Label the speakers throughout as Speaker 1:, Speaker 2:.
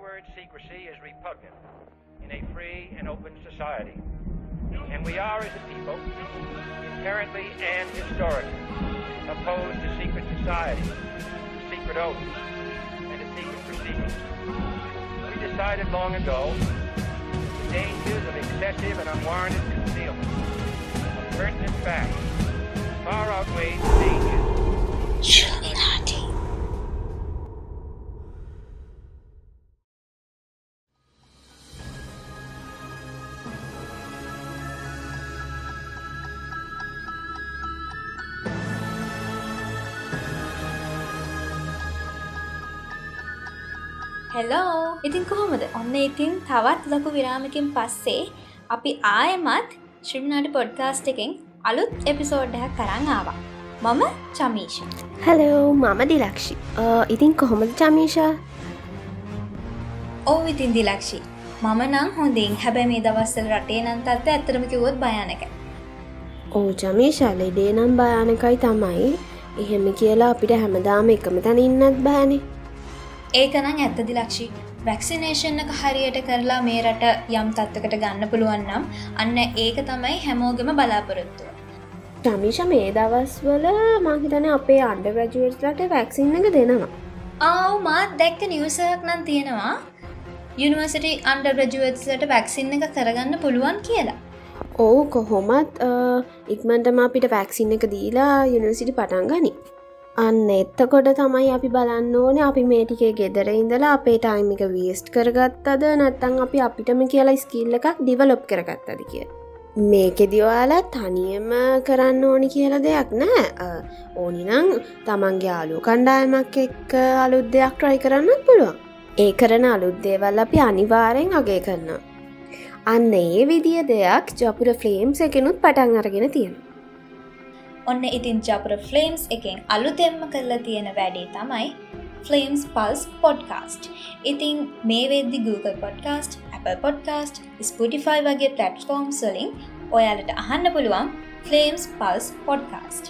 Speaker 1: word secrecy is repugnant in a free and open society. And we are, as a people, inherently and historically opposed to secret society, to secret oaths, and secret proceedings. We decided long ago the dangers of excessive and unwarranted concealment of pertinent facts far outweigh the dangers
Speaker 2: hello ඉතින් කොහොමද? ඔන්න ඉතින් තවත් ලොකු විරාමකින් පස්සේ අපි ආයමත් ශ්‍රිම්නාට podcast එකෙන් අලුත් එපිසෝඩ්ඩයක් කරන්න ආවා. මම චමීෂ.
Speaker 3: හලෝ මම දිලක්ෂි. ඉතින් කොහොමද චමීෂා?
Speaker 2: ඕ ඉතින් දිලක්ෂි. මම නම් හොඳින් හැබැ මේ දවස්සල් රටේ නන් තත්ත ඇතරම කිවොත් භයනක
Speaker 3: ඕ චමීෂා ලෙඩේ නම් භයානකයි තමයි. එහෙම කියලා අපිට හැමදාම එකම තැන ඉන්නත් බෑනේ
Speaker 2: ඒකනං ඇත්තදි ලක්ෂි වැක්සිනේෂන් එක හරියට කරලා මේ රට යම් තත්වකට ගන්න පුළුවන් නම් අන්න ඒක තමයි හැමෝගෙම බලාපොරොත්තුව.
Speaker 3: ටමිෂ මේ දවස්වල මහිතන අපේ අන්ඩ ග්‍රජුවට්ලට වැක්සින්න එක දෙනවා.
Speaker 2: ආව් මාත් දැක්ක නිවසයක් නම් තියෙනවා යුනිවර්සිටි අන්ඩ ග්‍රජුවට්ලට වැක්සින්න එක කරගන්න පුළුවන් කියලා.
Speaker 3: ඔවු කොහොමත් ඉක්මන්ටම අපිට වැක්සින්න එක දීලා යුනිවසිටි පටන් ගනි. අන්න එත්තකොට තමයි අපි බලන්න ඕනේ අපි මේටිකේ ගෙදර ඉඳලා අපේ ටයිමික වීස්ට් කරගත්තද නැත්තං අපි අපිටම කියලා ස්කිල්ල එකක් ඩිවලොප් කරගත්තද කිය. මේකෙදිවාලා තනියම කරන්න ඕනි කියල දෙයක් නෑ ඕනිනං තමන්ගේ අලු කණ්ඩායමක් එක්ක අලුත් දෙයක් ට්‍රයි කරන්නත් පුළුවන්. ඒ කරන අලුත් දේවල් අපි අනිවාරයෙන් අගේ කරන්න. අන්න ඒ විදිිය දෙයක් ජපුර ෆ්ලේම්ස් එකනුත් පටන් අරගෙන තියෙනවා.
Speaker 2: ඔන්න ඉතින් ජපුර ෆ්ලේම්ස් එකෙන් අලුතෙම්ම කරලා තියෙන වැඩේ තමයි ෆලම්ස් පල්ස් පොඩ්කාස්ට්. ඉතිං මේ වෙද්දි Google podcast Apple podcast Spotify වගේ පලට්ෆෝර්ම් සොලින් ඔයාලට අහන්න පුළුවන් ෆලම්ස් පල්ස් පොඩ්කාස්ට්.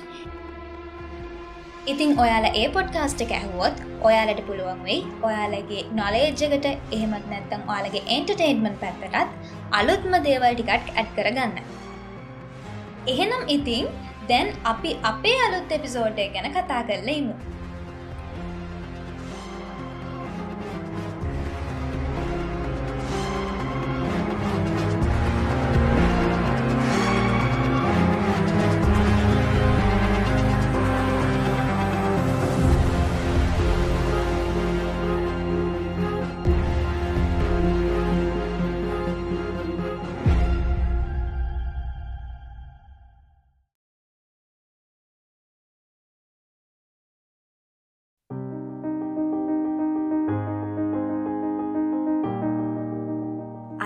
Speaker 2: ඉතිං ඔයාල ඒ පොඩ්කාස්ට් එක ඇහුවොත් ඔයාලට පුළුවන් වෙයි ඔයාලගේ නොලේජ්ජකට එහෙමත් නැත්තම් ඔයාලගේ එන්ටර්ටේන්මන් පැත්තටත් අලුත්ම දේවල් ටිකට් ඇඩ් කරගන්න. එහෙනම් ඉතිං දැන් අපි අපේ අලුත් එපිසෝඩ්ය ගැන කතා කරල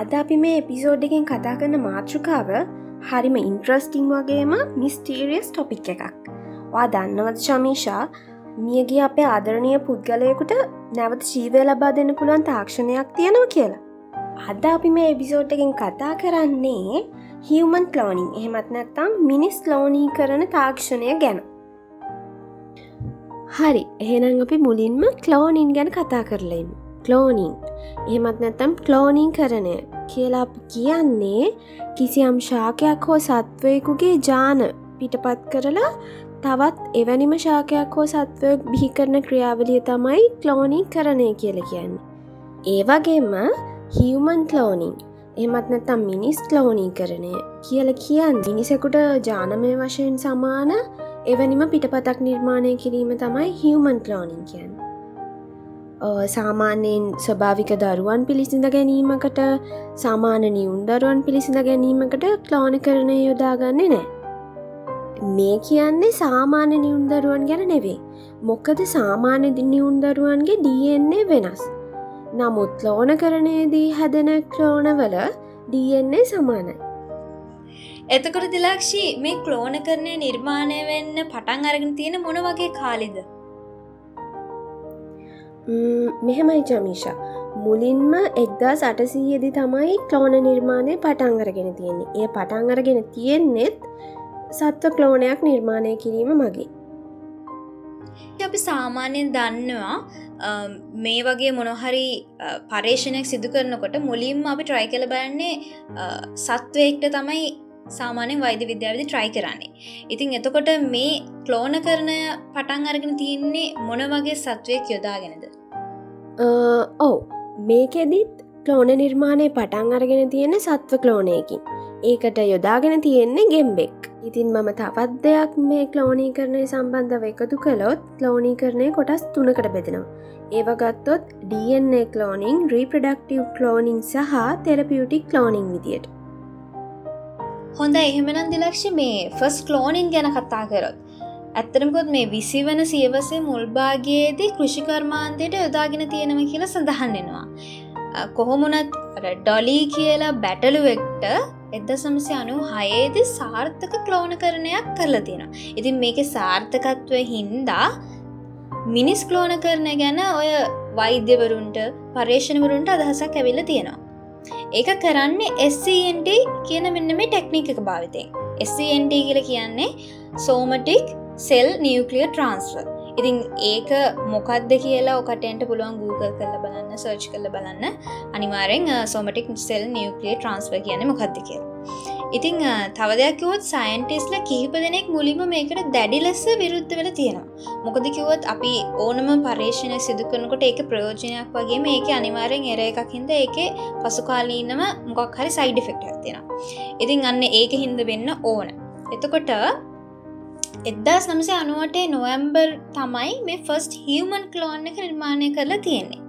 Speaker 3: අද අපි මේ එපිසෝඩ් එකෙන් කතා කරන මාතෘකාව හරිම ඉන්ට්‍රස්ටිං වගේම මිස්ටීරියස් ටොපික් එකක්. වා දන්නවද ශමීෂා? මියගේ අපේ ආදරණය පුද්ගලයකුට නැවත ජීවය ලබා දෙන්න පුළුවන් තාක්ෂණයක් තියෙනවා කියලා. අද අපි මේ එපිසෝඩ් එකෙන් කතා කරන්නේ හිවමන් කලෝනිින් එහෙමත් නැත්තම් මිනිස් ලෝනී කරන තාක්ෂණය ගැන. හරි එහෙනම් අපි මුලින්ම කලෝනින් ගැන කතා කරලෙන් කලෝනින් එහෙමත් නැත්තම් කලෝනින් කරනය කියලා කියන්නේ කිසියම් ශාකයක් හෝ සත්වයකුගේ ජාන පිටපත් කරලා තවත් එවැනිම ශාකයක් හෝ සත්වයක් බිහිකරන ක්‍රියාවලිය තමයි කලෝනින් කරණය කියල කියන්නේ. ඒවගේම හිවමන් කලෝනිින් එමත් නැතම් මිනිස් කලෝනී කරණය කියල කියන් මිනිසෙකුට ජානමය වශයෙන් සමාන එවැනිම පිටපතක් නිර්මාණය කිරීම තමයි හිවමන් කලෝනිින් කියන්න. සාමාන්‍යයෙන් ස්වභාවික දරුවන් පිළිසිඳ ගැනීමකට සාමාන නිවුන් දරුවන් පිළිසිඳ ගැනීමකට ක්ලාන කරණය යොදාගන්නේ නෑ. මේ කියන්නේ සාමාන්‍ය නිවුන් දරුවන් ගැන නෙවේ. මොක්කද සාමාන්‍ය නිවුන් දරුවන්ගේ DNA වෙනස්. නමුත් ලෝන කරණයේදී හැදෙන ක්ලෝනවල DNA සමානයි.
Speaker 2: එතකොට දිලක්ෂී මේ ක්ලෝන කරණය නිර්මාණය වෙන්න පටන් අරගෙන තියෙන මොන වගේ කාලිද
Speaker 3: මෙහෙමයි ජමිෂා. මුලින්ම එක්දා සටසීයේදි තමයි ක්ලෝන නිර්මාණය පටන්ගරගෙන තියෙන්නේ. ඒ පටන්ගරගෙන තියෙන්නෙත් සත්ව ක්ලෝනයක් නිර්මාණය කිරීම මගේ
Speaker 2: අපි සාමාන්‍යයෙන් දන්නවා මේ වගේ මොනොහරි පර්ේෂණයක් සිදු කරනකොට මුලින්ම අපි ට්‍රයි කළ බලන්නේ සත්වයෙක්ට තමයි සාමානය වෛද්‍ය විද්‍යාවදි ට්‍රයි කරන්නේ. ඉතින් එතකොට මේ ක්ලෝන කරණය පටන් අරගෙන තියෙන්නේ මොන වගේ සත්වයක් යොදාගෙනද.
Speaker 3: ඔව් මේකෙදිත් ක්ලෝන නිර්මාණය පටන් අරගෙන තියෙන සත්ව ක්ලෝනයකින්. ඒකට යොදාගෙන තියෙන්නේ ගෙම්බෙක්. ඉතින් මම තවත් දෙයක් මේ ක්ලෝනී කරණය සම්බන්ධව එකතු කළොත් ක්ලෝනී කරණය කොටස් තුනකට බෙදෙනවා. ඒවගත්තොත් DNA ක්ලෝනිං රීප්‍රඩක්ටව් ක්ලෝනිං සහ තෙරපියුටික් ක්ලෝනිං විදියට.
Speaker 2: හොඳ එහෙමනම් දිලක්ෂ මේ ෆස් ක්ලෝනින් ගැන කතා කරොත්. ඇත්තරමකොත් මේ විසිවන සියවසේ මුල්භාගයේදී කෘෂිකර්මාන්තයට යොදාගෙන තියෙනව කියලා සඳහන්නෙනවා. කොහොමුණත් ඩොලී කියලා බැටලුවෙක්ට එද සමසි අනු හයේද සාර්ථක ක්ලෝන කරණයක් කරලා තියෙන. ඉතින් මේක සාර්ථකත්වය හින්දා මිනිස් ක්ලෝන කරන ගැන ඔය වෛද්‍යවරුන්ට පර්ේෂණවරුන්ට අදහසක් ඇවිල්ල තියෙනවා. ඒක කරන්නේ SCNT කියන මෙන්න මේ ටෙක්නික එක භාවිතයෙන්. SCNT කියල කියන්නේ සෝමටික් සෙල් නියකලිය ට්‍රන්ස්ෆර් ඉතින් ඒක මොකක්ද කියලා ඔකටන්ට පුළුවන් Google කරල බලන්න සර්ච් කල බලන්න. අනිවාරෙන් සෝමටික් සෙල් නියකලිය ට්‍රන්ස්ෆර් කියන මොකක්ද කියලා. ඉතිං තව දෙයක්කිවොත් සයින්ටිස්ල කිහිප දෙනෙක් මුලින්ම මේකට දැඩි ලෙස විරුද්ධ වෙල තියෙනවා. මොකද කිවොත් අපි ඕනම පර්ේෂණය සිදු කරනකොට ඒක ප්‍රයෝජනයක් වගේ මේක අනිවාරෙන් එර එකක්හින්ද ඒක පසුකාලීනම මොකක් හරි සයිඩ ෆෙක්ට තියෙනවා. ඉතින් අන්න ඒක හින්ද වෙන්න ඕන. එතකොට එදදා සමසේ අනුවටේ නොවම්බර් තමයි මේ ෆස්ට් හියමන් කලෝන්න එක නිර්මාණය කරලා තියෙන්නේ.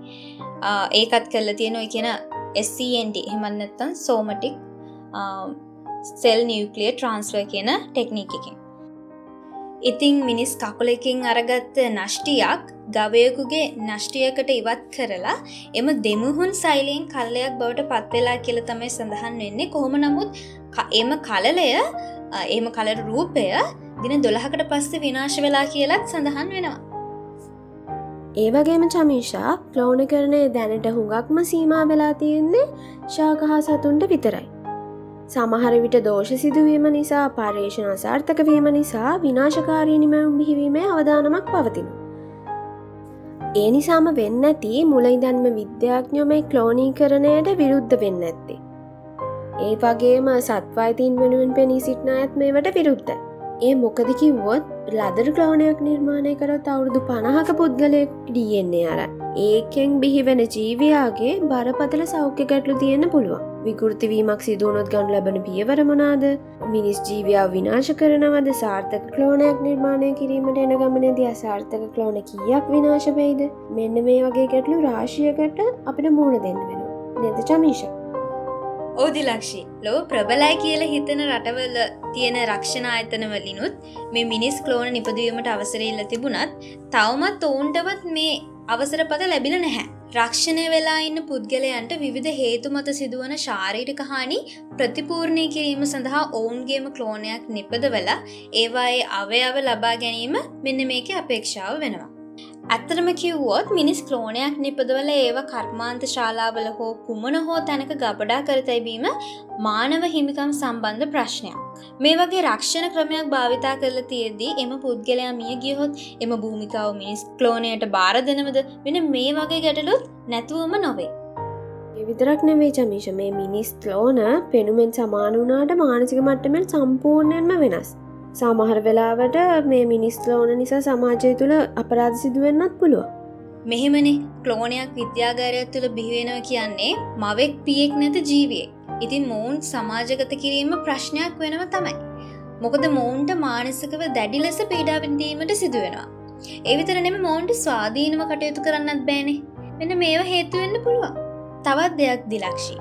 Speaker 2: ඒකත් කරලා තියෙනවා කියන SCND එහමන්නත්තන් සෝමටික් සෙල් නිියවක්ලිය ට්‍රන්ස්වර් කියන ටෙක්නිකකින්. ඉතිං මිනිස් කකුලකින් අරගත්ත නෂ්ටියක් ගවයකුගේ නෂ්ටියකට ඉවත් කරලා එම දෙමුහුන් සයිලයෙන් කල්ලයක් බවට පත්වෙලා කියල තමයි සඳහන් වෙන්නේ කොහොම නමුත් එම කලලය එම කලර රූපය දින දොළහකට පස්ස විනාශ වෙලා කියලත් සඳහන් වෙනවා.
Speaker 3: ඒවගේම චමිෂා ක්ලෝන කරණය දැනට හුඟක්ම සීමා වෙලා තියෙන්නේ ශාකහා සතුන්ට විතරයි. සමහර විට දෝෂ සිදුවීම නිසා පර්යේෂණ අසාර්ථකවීම නිසා විනාශකාරී නිමැවුම් බිහිවීමේ අවධානමක් පවතින. ඒ නිසාම වෙන්න ඇති මුලයිදන්ම විද්‍යාඥොමයි ක්ලෝනී කරණයට විරුද්ධ වෙන්න ඇත්තේ. ඒ වගේම සත්වායිතින් වෙනුවෙන් පෙනී සිට්න ඇත් මේවට විරුද්ධ. ඒ මොකද කිව්වොත් ලදර ක්ලෝනයක් නිර්මාණය කරත් අවුරුදු පණහක පුද්ගලයෙක් ඩියෙන්නේ අර. ඒකෙන් බිහිවෙන ජීවයාගේ බරපතල සෞඛ්‍ය ගැටලු තියෙන පුළුවන්. විකෘතිවීමක් සිදුවනොත් ගනු ලැබන පියවරමනාද මිනිස් ජීවයා විනාශ කරනවද? සාර්ථක කලෝනයක් නිර්මාණය කිරීමට එන ගමනද අසාර්ථක කලෝන කියක් විනාශපයිද මෙන්න මේ වගේ ගැටලු රාශියකට අපිට මූුණ දෙන්න වෙන නැද චමීෂ?
Speaker 2: ඕදිලක්ෂි ලෝ ප්‍රබලයි කියල හිතන රටවල තියෙන රක්ෂණ ආයතනවලිනුත් මේ මිනිස් කලෝන නිපදවීමට අවසරඉල්ල තිබුණත් තවමත් ඔවුන්ටවත් මේ අවසර පද ලැබිල නැහැ රක්ෂණය වෙලා ඉන්න පුද්ගලයන්ට විවිධ හේතු මත සිදුවන ශාරීරික හානි ප්‍රතිපූර්ණය කිරීම සඳහා ඔවුන්ගේම ක්ලෝනයක් නිපදවලා ඒවායේ අවයව ලබා ගැනීම මෙන්න මේක අපේක්ෂාව වෙනවා. ඇත්තරම කිව්වොත් මිනිස් ක්ලෝනයක් නිපදවල ඒව කර්මාන්ත ශාලාවල හෝ කුමන හෝ තැනක ගබඩා කරතැබීම මානව හිමිකම් සම්බන්ධ ප්‍රශ්නයක්. මේ වගේ රක්ෂණ ක්‍රමයක් භාවිතා කරලා තියෙද්දී එම පුද්ගලයා මිය ගියහොත් එම භූමිකාව මිනිස් ක්ලෝනයට බාර දෙනවද වෙන මේ වගේ ගැටලුත් නැතුවම නොවේ.
Speaker 3: විතරක් නෙවේ චමිෂ මේ මිනිස් ක්ලෝන පෙනුමෙන් සමානුනාට මානසික මට්ටමෙන් සම්පූර්ණයෙන්ම වෙනස්. සමහර වෙලාවට මේ මිනිස් ලෝන නිසා සමාජය තුළ අපරාධ සිදුවෙන්න්නත් පුළුව.
Speaker 2: මෙහෙමනි ක්ලෝනයක් විද්‍යාගාරයක් තුළ බිහිවෙනව කියන්නේ මවෙක් පියෙක් නැත ජීවියෙක්. ඉතින් මොවුන් සමාජගත කිරීම ප්‍රශ්නයක් වෙනව තමයි. මොකද මොවුන්ට මානසකව දැඩි ලෙස පීඩාවිදීමට සිදුවෙනවා. ඒවිතර නෙම මොවුන්ට ස්වාධීනව කටයුතු කරන්නත් බෑනේ මෙන්න මේව හේතුවෙන්න පුළුවන්. තවත් දෙයක් දිලක්ෂි.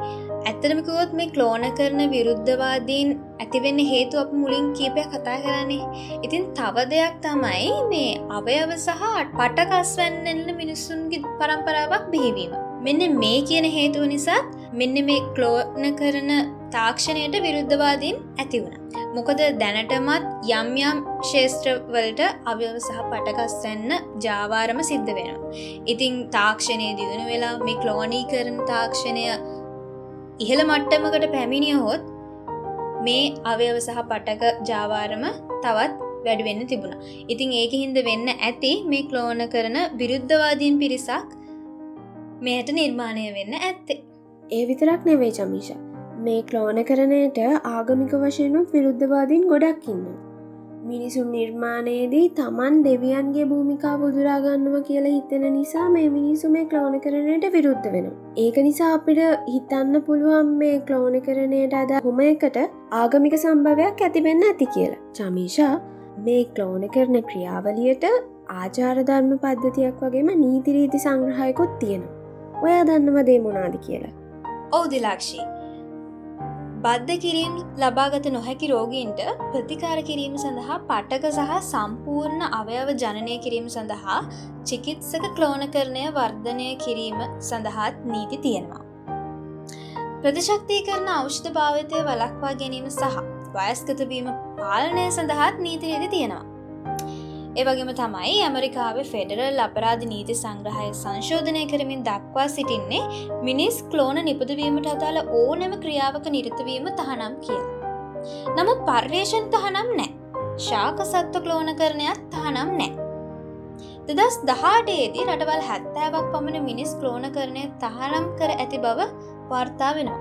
Speaker 2: ඇත්තරමිකුවොත් මේ ක්ලෝන කරන විරුද්ධවාදීන් ඇතිවෙන්න හේතු අප මුලින් කීපය කතා කරන්නේ. ඉතින් තව දෙයක් තමයි මේ අවයව සහ පටකස්වැන්නල්ල මිනිස්සුන්ගේ පරම්පරාවක් බිහිවීම. මෙන්න මේ කියන හේතුව නිසා මෙන්න මේ ක්ලෝන කරන තාක්ෂණයට විරුද්ධවාදීන් ඇති වුණ. මොකද දැනටමත් යම් යම් ශේෂත්‍රවලට අවයව සහ පටකස්වැන්න ජාවාරම සිද්ධ වෙනවා. ඉතිං තාක්ෂණය දියුණු වෙලා මේ ක්ලෝනී කරන තාක්ෂණය ඉහළ මට්ටමකට පැමිණිය හොත් මේ අවයව සහ පටක ජාවාරම තවත් වැඩි වෙන්න තිබුණ ඉතින් ඒක හින්ද වෙන්න ඇති මේ ක්ලෝන කරන විරුද්ධවාදීන් පිරිසක් මෙයට නිර්මාණය වෙන්න ඇත්තේ
Speaker 3: ඒ විතරක් නෙවේ චමිෂ මේ ක්ලෝන කරනයට ආගමික වශයනුත් විරුද්ධවාදීන් ගොඩක් ඉන්නවා මිනිසුන් නිර්මාණයේදී තමන් දෙවියන්ගේ භූමිකා බුදුරාගන්නව කියලා හිතෙන නිසා මේ මිනිසු මේ ක්ලෝන කරණයට විරුද්ධ වෙන. ඒක නිසා අපිට හිතන්න පුළුවන් මේ ක්ලෝන කරණයට අද හොම එකට ආගමික සම්භවයක් ඇතිවෙන්න ඇති කියලා. චමීෂා මේ ක්ලෝන කරන ක්‍රියාවලියට ආචාරධර්ම පද්ධතියක් වගේම නීතිරීති සංග්‍රහයකොත් තියෙන. ඔයා දන්නව දේ මොනාද කියලා.
Speaker 2: ඔවුදිලක්ෂී බද්ධ කිරීම් ලබාගත නොහැකි රෝගීන්ට ප්‍රතිකාර කිරීම සඳහා පටක සහ සම්පූර්ණ අවයව ජනනය කිරීම සඳහා චිකිත්සක ක්ලෝන කරණය වර්ධනය කිරීම සඳහාත් නීති තියෙනවා. ප්‍රතිශක්තිය කරන අවෂ්ධ භාවිතය වලක්වා ගැනීම සහ වයස්කතවීම පාලනය සඳහාත් නීතිරේද තියෙනවා. ඒවගේම තමයි ඇමරිකාවේ ෆෙඩරල් අපරාධ නීති සංග්‍රහය සංශෝධනය කරමින් දක්වා සිටින්නේ මිනිස් ක්ලෝන නිපදවීමට අදාළ ඕනම ක්‍රියාවක නිරතවීම තහනම් කිය. නමුත් පර්යේෂන් තහනම් නෑ. ශාක සත්ව ක්ලෝන කරණයක් තහනම් නෑ. දෙදස් දහටේදී රටවල් හැත්තෑවක් පමණ මිනිස් ක්ලෝන කරණය තහනම් කර ඇති බව වර්තා වෙනවා.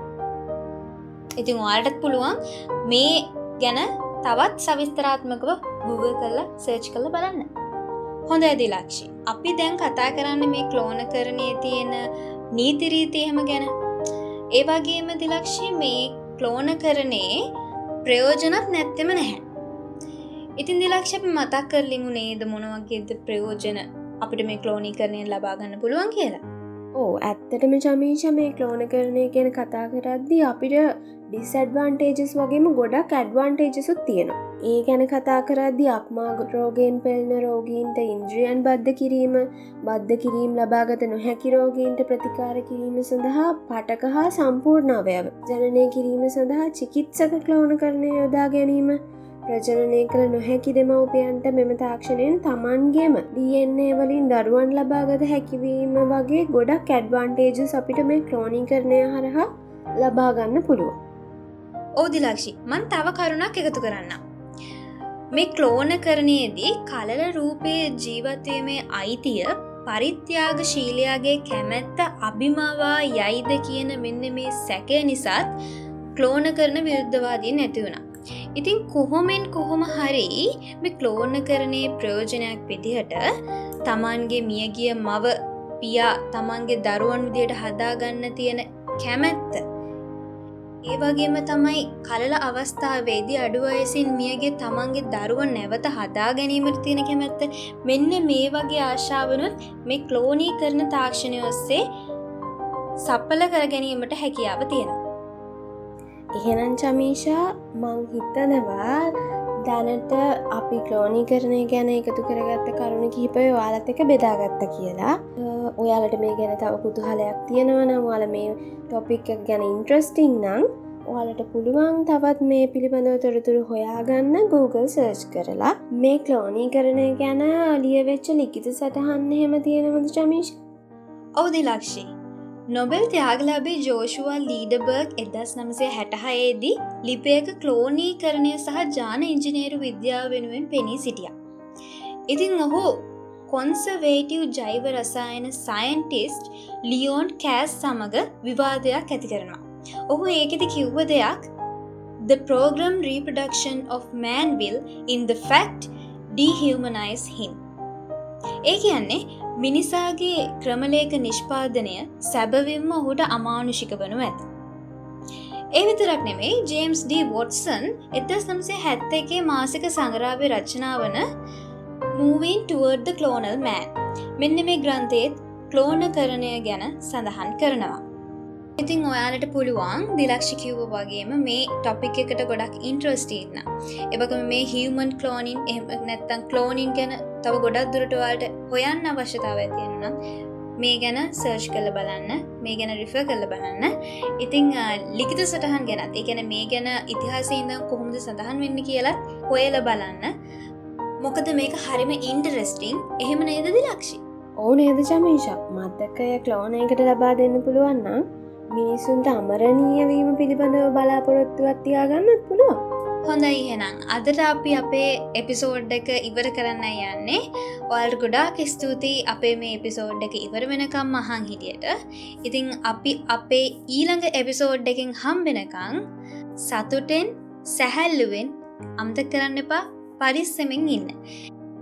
Speaker 2: ඉතින් වාලටත් පුළුවන් මේ ගැන තවත් සවිස්තරාත්මකව Google කරලා සර්ච් කළ බලන්න. හොඳ ඇදි ලක්ෂි අපි දැන් කතා කරන්න මේ ක්ලෝන කරණය තියෙන නීතිරීතියහෙම ගැන. ඒවාගේම දිලක්ෂි මේ ක්ලෝන කරනේ ප්‍රයෝජනත් නැත්තෙම නැහැ. ඉතින් දිලක්ෂප මතක් කරලිමු නේද මොනවගේද ප්‍රයෝජන අපිට මේ ක්ලෝනී කරණයෙන් ලබාගන්න පුළුවන් කියලා.
Speaker 3: ඕ ඇත්තටම චමීෂ මේ ක්ලෝන කරණය ගැන කතා කරද්දි අපිට ඩිස්ඇඩ්වාන්ටේජස් වගේම ගොඩක් ඇඩ්වාන්ටේජසුත් තියෙනවා. ඒ ගැන කතා කරද්දි අක්මා රෝගයෙන් පෙල්න රෝගීන්ට ඉන්ද්‍රියන් බද්ධ කිරීම බද්ධ කිරීම් ලබාගත නොහැකි රෝගීන්ට ප්‍රතිකාර කිරීම සඳහා පටක හා සම්පූර්ණාවයව ජනනය කිරීම සඳහා චිකිත්සක ක්ලෝන කරණය යොදා ගැනීම ප්‍රජනනය කළ නොහැකි දෙමවපියන්ට මෙම තාක්ෂණයෙන් තමන්ගේම DNA වලින් දරුවන් ලබාගත හැකිවීම වගේ ගොඩක් ඇඩ්වාන්ටේජස් අපිට මේ ක්ලෝනී කරණය හරහා ලබාගන්න පුළුවන්.
Speaker 2: ඕදිලක්ෂි මන් තව කරුණක් එකතු කරන්න. මේ ක්ලෝන කරණයේදී කලල රූපයේ ජීවත්වීමේ අයිතිය පරිත්‍යාග ශීලයාගේ කැමැත්ත අභිමවා යයිද කියන මෙන්න මේ සැකය නිසාත් ක්ලෝන කරන විරුද්ධවාදී නැතිවුණ. ඉතින් කොහොමෙන් කොහොම හරි මේ ක්ලෝන කරණයේ ප්‍රයෝජනයක් විදිහට තමන්ගේ මියගිය මව පියා තමන්ගේ දරුවන් විදියට හදාගන්න තියෙන කැමැත්ත ඒ වගේම තමයි කලල අවස්ථාවේදී අඩුවයසින් මියගේ තමන්ගේ දරුවන් නැවත හදා ගැනීමට තියෙන කැමැත්ත මෙන්න මේ වගේ ආශාවනුත් මේ ක්ලෝනී කරන තාක්ෂණය ඔස්සේ සප්පල කර ගැනීමට හැකියාව තියෙන.
Speaker 3: එහෙනම් චමීෂා මං හිතනවා දැනට අපි ක්ලෝනී කරණය ගැන එකතු කරගත්ත කරුණ කිහිපය වාලත් එක බෙදාගත්ත කියලා ඔයාලට මේ ගැන තව කුතුහලයක් තියෙනවනම් වාල මේ ටොපික් ගැන ඉන්ට්‍රස්ටිං නං ඔයාලට පුළුවන් තවත් මේ පිළිබඳව තොරතුරු හොයාගන්න Google සර්ච් කරලා මේ ක්ලෝනී කරණය ගැන ලියවෙච්ච ලිකිත සටහන්න හෙම තියෙනවද චමිෂ්
Speaker 2: ඔවුදි ලක්ෂී නොබෙල් ත්‍යාගලාබේ ජෝෂුවල් ලීඩබර්ග් එදස් නමසේ හැටහයේදී ලිපයක ක්ලෝනී කරණය සහ ජාන ඉංජිනේරු විද්‍යාව වෙනුවෙන් පෙනී සිටිය. ඉතින් ඔහු කොන්සවේටව් ජෛව රසායන සයින්ටිස්ට් ලියෝන් කෑස් සමඟ විවාදයක් ඇති කරනවා. ඔහු ඒකෙති කිව්ව දෙයක් The program reproduction of man will in the fact dehumanize him. ඒ කියන්නේ මිනිසාගේ ක්‍රමලේක නිෂ්පාදනය සැබවින්ම ඔහුට අමානුෂික වනු ඇත. ඒ විතරක් නෙමේ ජේම්ස් ඩ වොටසන් එදස් නම්සේ හැත්ත එකේ මාසික සංගරාවේ රචනාවන මූවන් ටුවර්ඩ කලෝනල් මෑන් මෙන්න මේ ග්‍රන්ථයත් කලෝන කරණය ගැන සඳහන් කරනවා. ඉතින් ඔයාලට පුළුවන් දිලක්ෂ කිව්ව වගේම මේ ටොපික් එකට ගොඩක් ඉන්ට්‍රස්ටීන්න එබකම මේ හිවමන් කලෝනින් එහම නැත්තන් කලෝනින් ගැන තව ගොඩක් දුරටවාලට හොයන්න අවශ්‍යතාව ඇතියෙන්නම් මේ ගැන සර්ච් කල බලන්න මේ ගැන රිෆ කල්ල බලන්න. ඉතිං ලිකිත සටහන් ගැනත් එකැන මේ ගැන ඉතිහාසඉදම් කොහොමද සඳහන් වෙන්න කියලත් හොයල බලන්න. මොකද මේක හරිම ඉන්ටරෙස්ටිං එහෙම නේදදි ලක්ෂි
Speaker 3: ඕ නේද චමීෂක් මත්තකය ක්ලෝනයකට ලබා දෙන්න පුළුවන්නම් මිනිස්සුන්ට අමරණීයවීම පිළිබඳව බලාපොරොත්තුවත් තියාගන්නත් පුළුවන්.
Speaker 2: හොඳයි එහෙනම්. අදට අපි අපේ එපිසෝඩ් එක ඉවර කරන්න යන්නේ. ඔල් ගොඩාක් ස්තුතියි අපේ මේ එපිසෝඩ් එක ඉවර වෙනකම් මහන් හිටියට. ඉතිං අපි අපේ ඊළඟ එපිසෝඩ් එකින් හම්බෙනකං සතුටෙන් සැහැල්ලුවෙන් අම්ත කරන්න එපා පරිස්සමෙන් ඉන්න.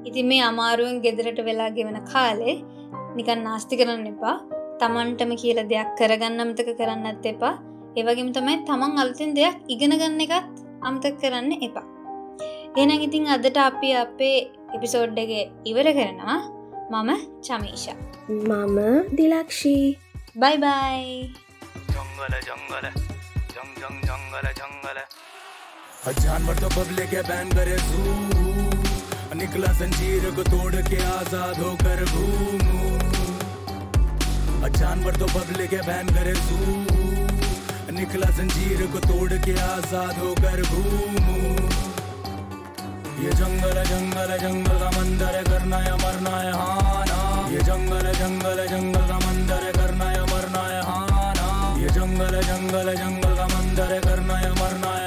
Speaker 2: ඉති මේ අමාරුවෙන් ගෙදරට වෙලා ගෙවන කාලේ නිකන් නාස්ති කරන්න එපා තමන්ටම කියල දෙයක් කරගන්න අමතක කරන්නත් එපා ඒවගේම තමයි තමන් අලුතින් දෙයක් ඉගෙනගන්න එකත් අමතක කරන්න එපා. එන ඉතින් අදට අපි අපේ එපිසෝඩ්ඩගේ ඉවර කරනවා මම චමීෂා.
Speaker 3: මම දිලක්ෂී
Speaker 2: බයිබයි.
Speaker 4: ජංගල ජංගල ජංජං ජංගල ජංගල जानवर तो पब्लिक के बैन करे निकला संजीर को तोड़ के आज़ाद होकर घूमू। जानवर तो पब्लिक के बैन करे निकला जंजीर को तोड़ के आज़ाद होकर घूमू। ये जंगल जंगल जंगल का मंदिर करना या मरना है हाँ ना ये जंगल जंगल जंगल का मंदिर करना या मरना है हाँ ना ये जंगल जंगल जंगल का मंदिर करना या मरना है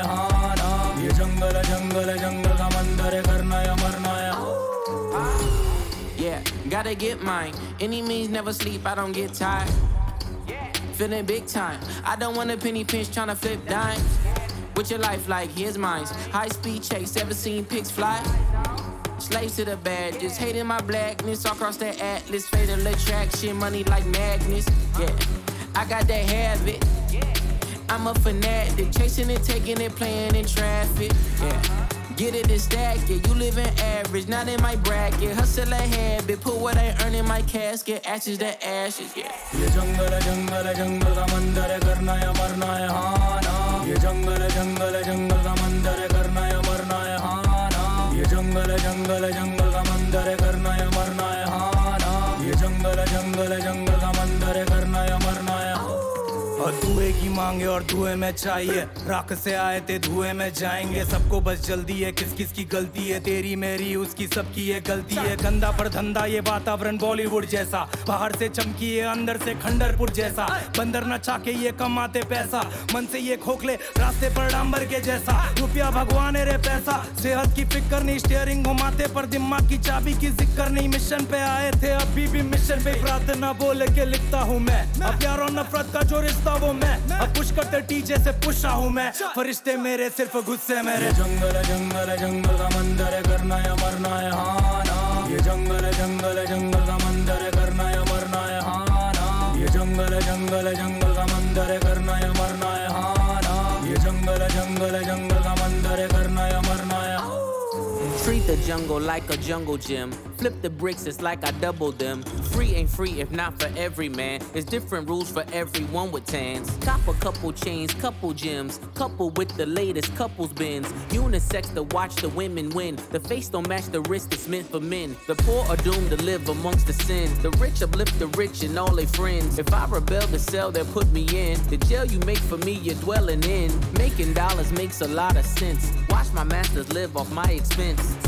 Speaker 4: ये जंगल जंगल जंगल का मंदिर है करना या मरना है
Speaker 5: Yeah, gotta get mine. Any means never sleep, I don't get tired. Feeling big time. I don't want a penny pinch tryna flip dimes. With your life like here's mine. High speed chase, ever seen pigs fly? Slaves to the badges, hating my blackness all across the atlas. Fatal attraction, money like magnets. Yeah, I got that habit. I'm a fanatic, chasing it, taking it, playing in traffic. Yeah. Get it and stack it, you live in average, not in my bracket. Hustle a habit, put what I earn in my casket, ashes to ashes, yeah.
Speaker 4: ये जंगल जंगल जंगल का मंदिर है करना या मरना है हाँ ना ये जंगल जंगल जंगल का मंदिर है करना या मरना है हाँ ना ये जंगल जंगल जंगल का मंदिर है करना या मरना है हाँ ना ये जंगल जंगल जंगल का मंदिर है करना या मरना है और धुए की मांगे और धुए में चाहिए राख से आए थे, धुए में जाएँगे। सबको बस जल्दी है, किस किस की गलती है? तेरी, मेरी, उसकी, सबकी ये गलती है। गंदा पर धंधा, ये वातावरण बॉलीवुड जैसा। बाहर से चमकी है, अंदर से खंडरपुर जैसा। बंदर न चाके ये कमाते पैसा। मन से ये खोखले, रास्ते पर डांबर के जैसा। रुपया भगवान रे पैसा। सेहत की फ़िक्र नहीं स्टेयरिंग घुमाते पर दिमाग की चाबी की ज़िक्र नहीं। मिशन पे आए थे, अभी भी मिशन पे प्रार्थना बोल के लिखता हूँ मैं। अब और नफरत का जो रिश्ता वो मैं। अब पुश करते टीचे से पुशा हूँ मैं। फरिश्ते मेरे सिर्फ़ गुस्से मेरे जंगल जंगल जंगल का मंदिर है करना या मरना है हाँ ना। ये जंगल जंगल जंगल का मंदिर है करना या मरना है हाँ ना। ये जंगल जंगल जंगल का मंदिर है करना या मरना है हाँ ना। ये जंगल जंगल जंगल का मंदिर है करना या मरना है
Speaker 5: The jungle like a jungle gym. Flip the bricks, it's like I doubled them. Free ain't free if not for every man. It's different rules for everyone with tans. Cop a couple chains, couple gems. Couple with the latest couples bins. Unisex to watch the women win. The face don't match the wrist, it's meant for men. The poor are doomed to live amongst the sin. The rich uplift the rich and all their friends. If I rebel to sell, they'll put me in. The jail you make for me, you're dwelling in. Making dollars makes a lot of sense. Watch my masters live off my expense.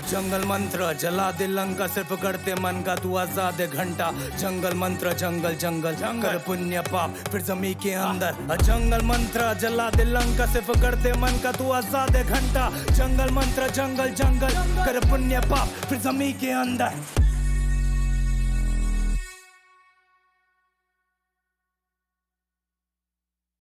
Speaker 4: जंगल मंत्र जला दे लंका सिर्फ़ करते मन का तू आज़ाद घंटा। जंगल मंत्र जंगल जंगल जंगल। पुण्य पाप फिर जमी के अंदर। जंगल मंत्र जला दे लंका सिर्फ़ करते मन का तू आज़ाद घंटा। जंगल मंत्र जंगल जंगल कर पुण्य पाप फिर जमी के अंदर।